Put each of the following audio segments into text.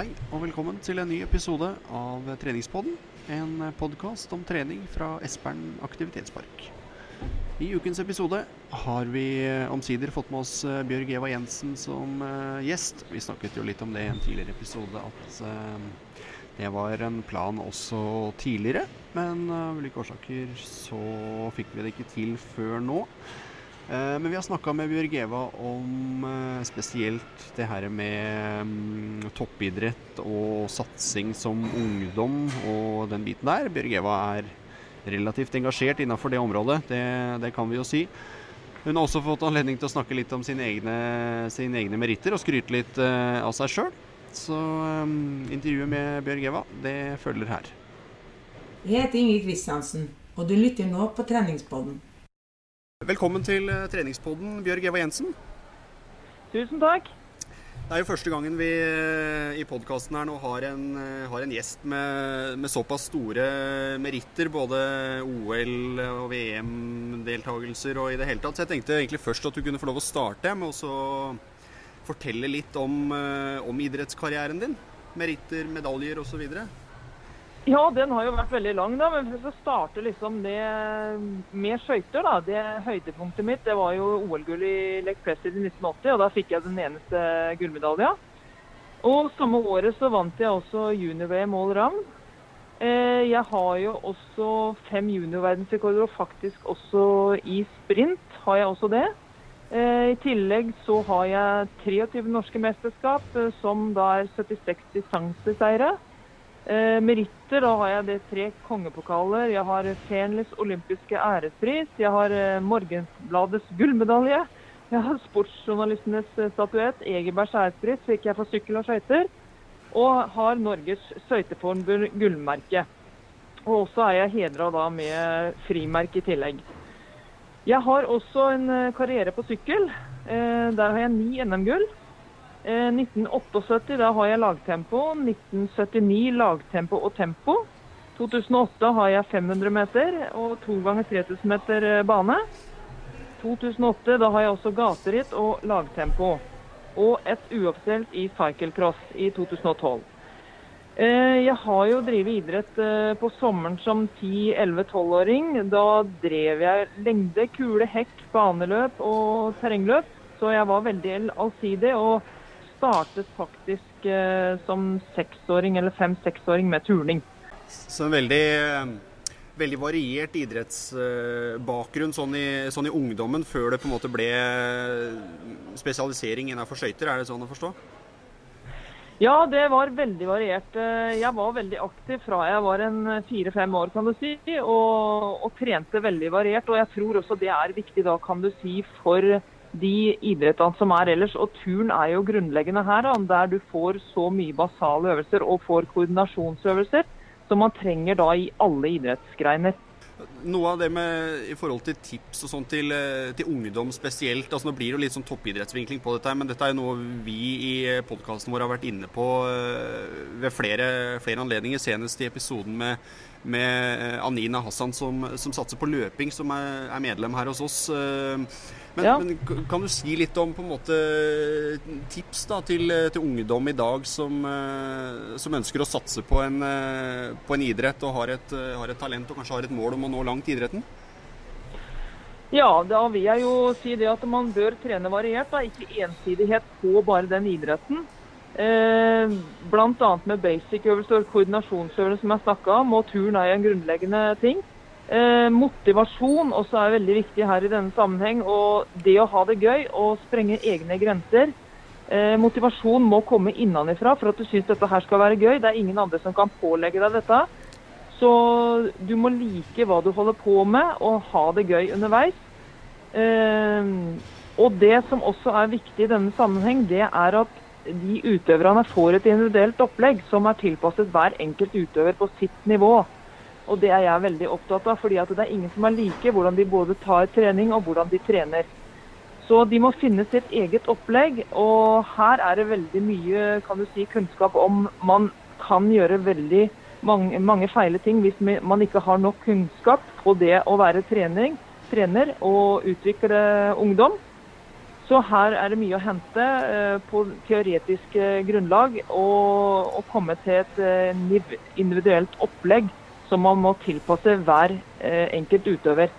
Hei og velkommen til en ny episode av Treningspodden. En podkast om trening fra Espern aktivitetspark. I ukens episode har vi omsider fått med oss eh, Bjørg Eva Jensen som uh, gjest. Vi snakket jo litt om det i en tidligere episode, at uh, det var en plan også tidligere. Men av ulike årsaker så fikk vi det ikke til før nå. Eh, men vi har snakka med Bjørg Eva om eh, spesielt det her med um, toppidrett og satsing som ungdom og den biten der. Bjørg Eva er relativt engasjert innafor det området, det, det, kan vi jo si. Hun har også fått anledning til å snakke litt om sine egne, sine egne meritter og skryte litt uh, av seg sjøl. Så um, intervjuet med Bjørg Eva, det følger her. Jeg heter Ingrid Kristiansen, og du lytter nå på Treningspodden. Velkommen til eh, treningspodden, Bjørg Eva Jensen. Tusen takk. Det er jo første gangen vi eh, i podkasten her nå har en, eh, har en gjest med, med, såpass store meritter. Både OL- og VM-deltakelser og i det hele tatt. Så jeg tenkte egentlig først at du kunne få lov å starte med å fortelle litt om, om idrettskarrieren din. Meritter, medaljer osv. Ja, den har jo vært veldig lang, da. Men hvis vi starter liksom det med skøyter, da. Det høydepunktet mitt det var jo OL-gull i Lake Placid i 1980, og da fikk jeg den eneste gullmedalja. Og samme året så vant jeg også junior-VM all round. Eh, jeg har jo også fem juniorverdensrekorder, og faktisk også i sprint har jeg også det. Eh, I tillegg så har jeg 23 norske mesterskap, eh, som da er 76 distanseseiere. Eh, meritter, da har jeg det tre kongepokaler. Jeg har Fenlis olympiske ærespris. Jeg har eh, Morgenbladets gullmedalje. Jeg har sportsjournalistenes eh, statuett. Egebergs ærespris fikk jeg for sykkel og skøyter. Og har Norges skøyteforbund gullmerke. Og også er jeg hedra da med frimerke i tillegg. Jeg har også en eh, karriere på sykkel. Eh, der har jeg ni NM-gull. 1978 eh, da har jeg lagtempo. 1979 lagtempo og tempo. 2008 har jeg 500 meter og to ganger 3000 meter eh, bane. 2008 da har jeg også gateritt og lagtempo. Og et uoffisielt i cyclecross i 2012. Eh, jeg har jo drevet idrett på sommeren som 10-11-12-åring. Da drev jeg lengde, kule, hekk, baneløp og terrengløp. Så jeg var veldig allsidig. og startet faktisk eh, som seksåring eller fem-seksåring med turning. Så en veldig, eh, veldig variert idrettsbakgrunn sånn i, sånn i, ungdommen, før det på en måte ble spesialisering innenfor skøyter, er det sånn å forstå? Ja, det var veldig variert. Eh, jeg var veldig aktiv fra jeg var en fire-fem år, kan du si, og, og, trente veldig variert. Og jeg tror også det er viktig da, kan du si, for de idrettene som er ellers. Og turn er jo grunnleggende her, der du får så mye basale øvelser og får koordinasjonsøvelser som man trenger da i alle idrettsgreiner. Noe av det med i forhold til tips og sånn til, eh, til, ungdom spesielt. altså Nå blir det jo litt sånn toppidrettsvinkling på dette, men dette er jo noe vi i podkasten vår har vært inne på eh, ved flere, flere anledninger. Senest i episoden med, med eh, Anina Hassan som, som satser på løping, som er, er medlem her hos oss. Men, ja. men, kan du si litt om på en måte tips da, til, til ungdom i dag som, eh, som, ønsker å satse på en, eh, på en idrett og har et, har et, talent og kanskje har et mål om å nå langt i idretten? Ja, da vil jeg jo si det at man bør trene variert. da, Ikke ensidighet på bare den idretten. Eh, Bl.a. med basic-øvelser og koordinasjonsøvelser som jeg snakka om, og turn er en grunnleggende ting. Eh, motivasjon også er veldig viktig her i denne sammenheng. Og det å ha det gøy og sprenge egne grenser. Eh, motivasjon må komme innenfra for at du syns dette her skal være gøy. Det er ingen andre som kan pålegge deg dette. Så du må like hva du holder på med, og ha det gøy underveis. Eh, og det som også er viktig i denne sammenheng, det er at de utøverne får et individuelt opplegg som er tilpasset hver enkelt utøver på sitt nivå. Og det er jeg veldig opptatt av, fordi det er ingen som er like hvordan de både tar trening og hvordan de trener. Så de må finne sitt eget opplegg, og her er det veldig mye kan du si, kunnskap om man kan gjøre veldig mange, mange feile ting hvis man ikke har nok kunnskap på det å være trening, trener og utvikle ungdom. Så her er det mye å hente eh, på teoretisk eh, grunnlag og, å komme til et eh, individuelt opplegg som man må tilpasse hver enkelt utøver.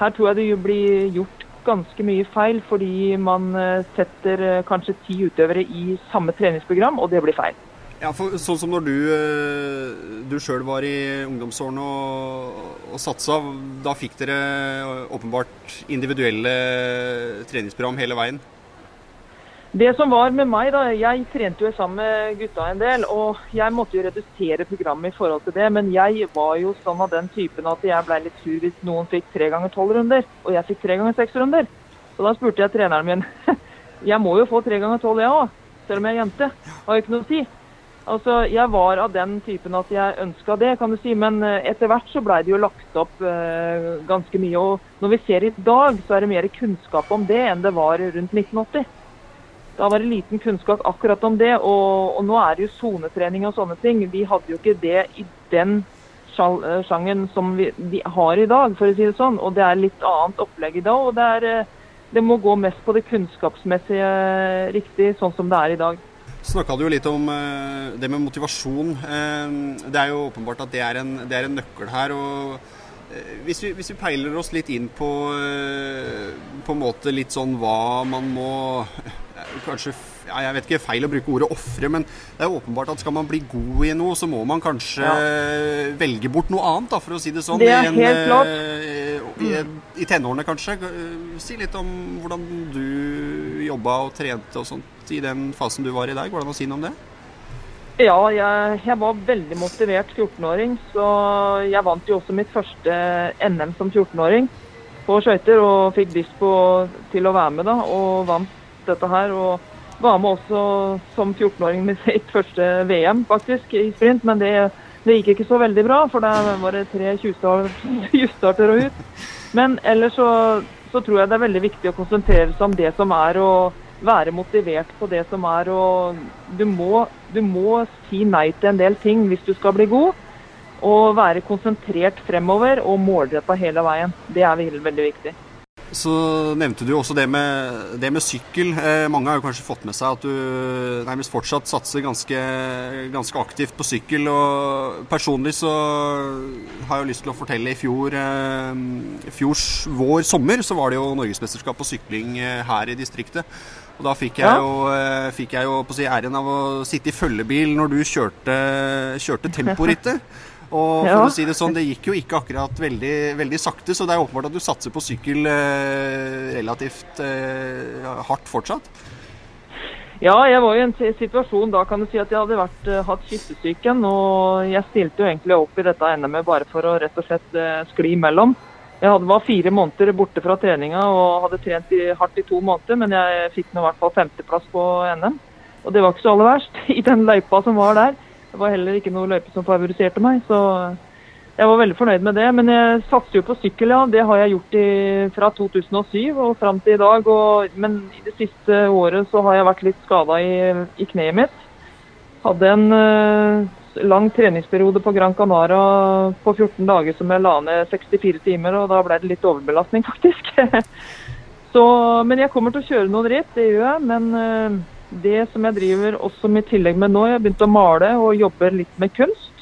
Her tror jeg det blir gjort ganske mye feil, fordi man setter kanskje ti utøvere i samme treningsprogram, og det blir feil. Ja, for Sånn som når du, eh, du sjøl var i ungdomsårene og, og satsa, da fikk dere åpenbart individuelle treningsprogram hele veien? Det som var med meg, da, jeg trente jo sammen med gutta en del, og jeg måtte jo redusere programmet i forhold til det. Men jeg var jo sånn av den typen at jeg ble litt sur hvis noen fikk tre ganger tolv runder, og jeg fikk tre ganger seks runder. Så da spurte jeg treneren min jeg må jo få tre ganger tolv, jeg òg, selv om jeg er jente. Har jo ikke noe å si. Altså, Jeg var av den typen at jeg ønska det, kan du si. Men eh, etter hvert så blei det jo lagt opp eh, ganske mye. Og når vi ser i dag, så er det mer kunnskap om det enn det var rundt 1980. Da var det liten kunnskap akkurat om det, og, og nå er det jo sonetrening og sånne ting. Vi hadde jo ikke det i den eh, som vi, vi har i dag, for å si det sånn. Og det er litt annet opplegg i dag. Og det, er, eh, det må gå mest på det kunnskapsmessige riktig, sånn som det er i dag. Snakka du jo litt om eh, det med motivasjon. Eh, det er jo åpenbart at det er en, det er en nøkkel her. eh, hvis vi, hvis vi peiler oss litt inn på på en måte litt sånn hva man må Kanskje ja, Jeg vet ikke, feil å bruke ordet ofre, men det er åpenbart at skal man bli god i noe, så må man kanskje velge bort noe annet, da, for å si det sånn. Det er i en, helt klart. I, I tenårene, kanskje. Si litt om hvordan du jobba og trente og sånt i den fasen du var i der. Går det an å si noe om det? Ja, jeg, jeg var veldig motivert 14-åring, så jeg vant jo også mitt første NM som 14-åring på skøyter, og fikk på, til å være med da, og vant dette her. Og var med også som 14-åring med sitt første VM, faktisk, i sprint, men det, det gikk ikke så veldig bra, for der var det tre 20-starter og ut. Men ellers så, så tror jeg det er veldig viktig å konsentrere seg om det som er å være motivert på det som er og du må, du må si nei til en del ting hvis du skal bli god. Og være konsentrert fremover og målretta hele veien. Det er veldig, veldig viktig. Så nevnte du også det med, det med sykkel. Eh, mange har jo kanskje fått med seg at du nærmest fortsatt satser ganske, ganske aktivt på sykkel. Og personlig så har jeg jo lyst til å fortelle i fjor, eh, fjors vår sommer, så var det jo norgesmesterskap på sykling eh, her i distriktet. Og da fikk jeg jo, eh, fikk jeg jo på å si, æren av å sitte i følgebil når du kjørte, kjørte temporittet. Og for å si det sånn, det gikk jo ikke akkurat veldig, veldig sakte, så det er åpenbart at du satser på sykkel eh, relativt eh, hardt fortsatt. Ja, jeg var i en situasjon da kan du si at jeg hadde vært, eh, hatt kyssesyken. Og jeg stilte jo egentlig opp i dette NM-et bare for å rett og slett eh, skli imellom. Jeg hadde, var fire måneder borte fra treninga og hadde trent i, hardt i to måneder, men jeg fikk nå i hvert fall femteplass på NM. Og det var ikke så aller verst i den løypa som var der. Det var heller ikke noe løype som favoriserte meg, så jeg var veldig fornøyd med det. Men jeg satser jo på sykkel, ja. Det har jeg gjort i, fra 2007 og fram til i dag. Og, men i det siste året så har jeg vært litt skada i, i kneet mitt. Hadde en uh, lang treningsperiode på Gran Canaria på 14 dager som jeg la ned 64 timer, og da ble det litt overbelastning, faktisk. så, men jeg kommer til å kjøre noen ritt, det gjør jeg. Men eh, det som jeg driver også i tillegg med nå, jeg har begynt å male og jobber litt med kunst.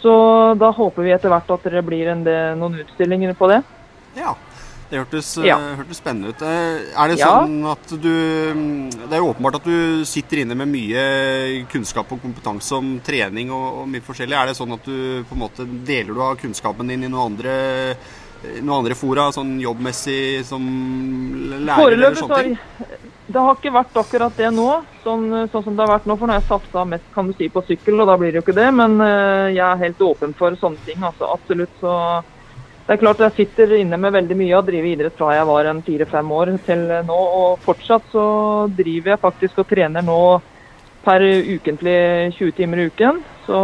Så da håper vi etter hvert at det blir en noen utstillinger på det. Ja. Det hørtes, Ja. eh, hørtes spennende ut. Eh, Er det Ja. sånn at du Det er jo åpenbart at du sitter inne med mye kunnskap og kompetanse om trening og, og mye forskjellig. Er det sånn at du på en måte deler du av kunnskapen din i noen andre noen andre fora, sånn jobbmessig som lærer Foreløpig eller sånne ting? Det har ikke vært akkurat det nå, sånn, sånn som det har vært nå. For nå har jeg satsa mest kan du si, på sykkel, og da blir det jo ikke det. Men eh, jeg er helt åpen for sånne ting. altså Absolutt. Så det er klart jeg sitter inne med veldig mye og driver idrett fra jeg var en fire-fem år til nå. Og fortsatt så driver jeg faktisk og trener nå per ukentlig 20 timer i uken. Så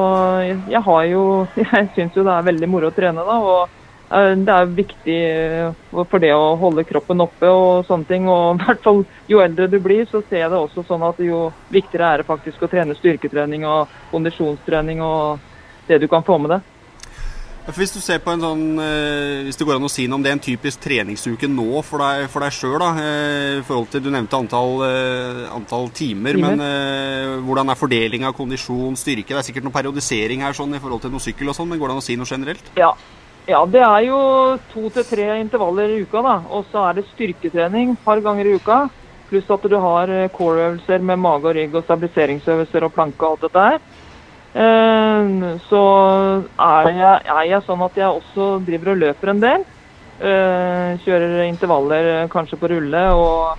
jeg, har jo Jeg syns jo det er veldig moro å trene da. og Eh, Det er viktig eh, for det å holde kroppen oppe og sånne ting. Og i hvert fall jo eldre du blir, så ser jeg det også sånn at jo viktigere er det faktisk å trene styrketrening og kondisjonstrening og det du kan få med det. Hvis du ser på en sånn, eh, hvis det går an å si noe om det, en typisk treningsuke nå for deg, for deg sjøl, i forhold til Du nevnte antall, eh, antall timer, Timer. men eh, hvordan er fordeling av kondisjon, styrke? Det er sikkert noe periodisering her sånn i forhold til noe sykkel og sånn, men går det an å si noe generelt? Ja. Ja, det er jo to til tre intervaller i uka, da. Og så er det styrketrening et par ganger i uka. Pluss at du har eh, core-øvelser med mage og rygg og stabiliseringsøvelser og planke og alt dette her. Eh, Så er jeg, er jeg sånn at jeg også driver og løper en del. Eh, Kjører intervaller kanskje på rulle og,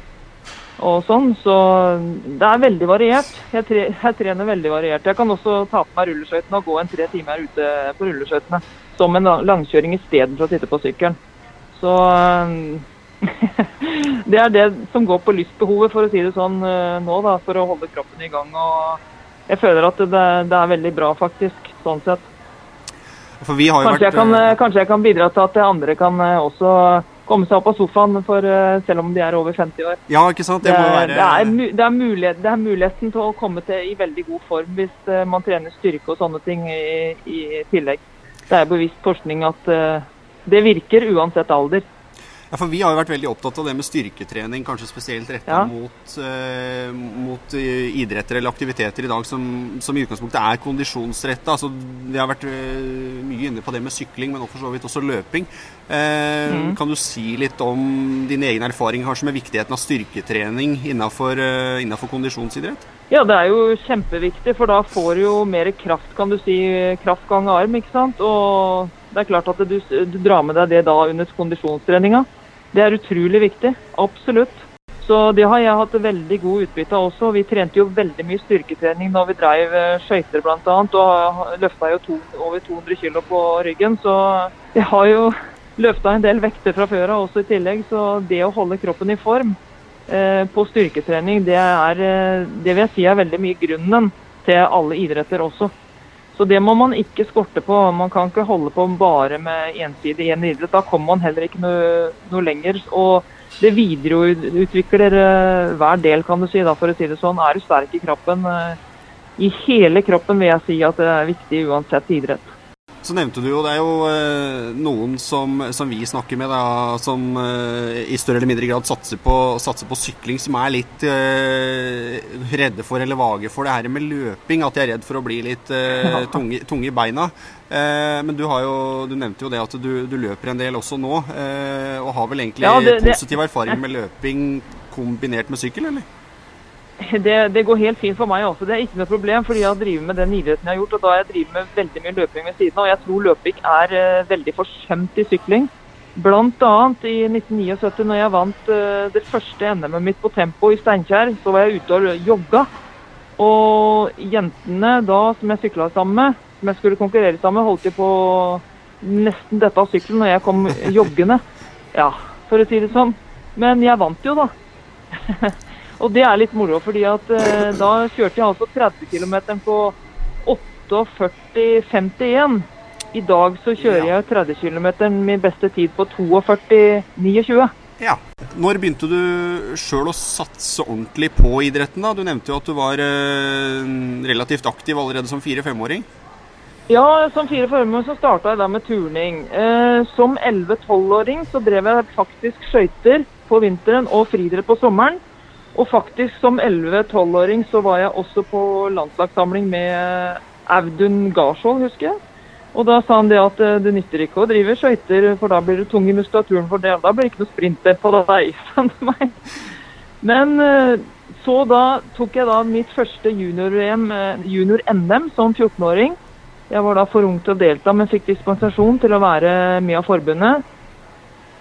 og sånn. Så det er veldig variert. Jeg, tre, jeg trener veldig variert. Jeg kan også ta på meg rulleskøytene og gå en tre timer ute på rulleskøytene. Som en lang- langkjøring istedenfor å sitte på sykkelen. Så eh, det er det som går på lystbehovet, for å si det sånn eh, nå, da, for å holde kroppen i gang. og Jeg føler at det, det er veldig bra, faktisk, sånn sett. Kanskje jeg, kan, eh, kanskje jeg kan bidra til at andre kan også komme seg opp av sofaen, for selv om de er over 50 år. Ja, ikke sant? Det må jo er, være det, er, det, er mulighet, det er muligheten til å komme til i veldig god form hvis man trener styrke og sånne ting i, i tillegg. Det er bevisst forskning at eh, det virker uansett alder. Ja, for Vi har jo vært veldig opptatt av det med styrketrening, kanskje spesielt retta Ja. mot, eh, mot eh, idretter eller aktiviteter i dag som, som i utgangspunktet er kondisjonsretta. Altså, vi har vært eh, mye inne på det med sykling, men for så vidt også løping. Eh, Mm. Kan du si litt om din egen erfaring kanskje med viktigheten av styrketrening innenfor, eh, innenfor kondisjonsidrett? Ja, det er jo kjempeviktig, for da får du jo mer kraft, kan du si. Kraft gang arm, ikke sant. Og det er klart at du, du drar med deg det da under kondisjonstreninga. Det er utrolig viktig. Absolutt. Så det har jeg hatt veldig god utbytte av også. Vi trente jo veldig mye styrketrening når vi drev eh, skøyter bl.a. Og løfta jo to, over 200 kg på ryggen. Så jeg har jo løfta en del vekter fra før av også i tillegg. Så det å holde kroppen i form eh, på styrketrening, det er eh, det vil jeg si er veldig mye grunnen til alle idretter også. Så det må man ikke skorte på. Man kan ikke holde på bare med ensidig én idrett. Da kommer man heller ikke noe, noe lenger. Og det videreutvikler eh, hver del, kan du si, da, for å si det sånn. Er du sterk i kroppen, eh, i hele kroppen vil jeg si at det er viktig uansett idrett. Så nevnte du jo, det er jo eh, noen som, som vi snakker med, da, som eh, i større eller mindre grad satser på, satser på sykling, som er litt eh, redde for eller vage for det her med løping. At de er redd for å bli litt eh, tunge, tunge i beina. Eh, men du, har jo, du nevnte jo det at du, du løper en del også nå, eh, og har vel egentlig Ja, det- det- positiv erfaring med løping kombinert med sykkel, eller? Det, det går helt fint for meg også. Det er ikke noe problem, fordi jeg har drevet med den idretten jeg har gjort. Og da har jeg drevet med veldig mye løping ved siden av. Og jeg tror løping er uh, veldig forsømt i sykling. Blant annet i 1979, når jeg vant uh, det første NM-et mitt på tempo i Steinkjer, så var jeg ute og jogga. Og jentene da, som jeg sykla sammen med, som jeg skulle konkurrere sammen med, holdt jo på nesten dette av sykkelen når jeg kom joggende. Ja, for å si det sånn. Men jeg vant jo, da. Og det er litt moro, fordi at eh, da kjørte jeg altså 30 km på 48,51. I dag så kjører Ja. jeg 30 km min beste tid på 42,29. Ja. Når begynte du sjøl å satse ordentlig på idretten? da? Du nevnte jo at du var eh, relativt aktiv allerede som fire-femåring. Ja, som fire formål så starta jeg da med turning. Eh, som 11-12-åring så drev jeg faktisk skøyter på vinteren og friidrett på sommeren. Og faktisk som 11-12-åring så var jeg også på landslagssamling med Audun Garshol, husker jeg. Og da sa han det at eh, det nytter ikke å drive skøyter, for da blir du tung i muskulaturen for det. Da blir det ikke noe sprinter på deg, sa han til meg. Men eh, så da tok jeg da mitt første junior-NM junior som 14-åring. Jeg var da for ung til å delta, men fikk dispensasjon til å være med av forbundet.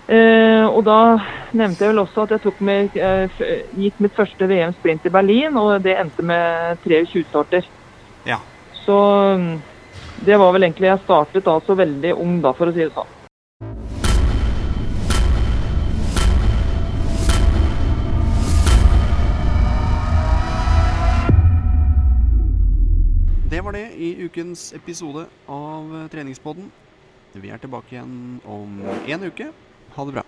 Eh, og da nevnte jeg vel også at jeg med, f- gikk mitt første VM sprint i Berlin, og det endte med 23 starter. Ja. Så mm, det var vel egentlig Jeg startet da så veldig ung, da, for å si det sånn. Det var det i ukens episode av eh, Treningspodden. Vi er tilbake igjen om én uke. Ha det bra.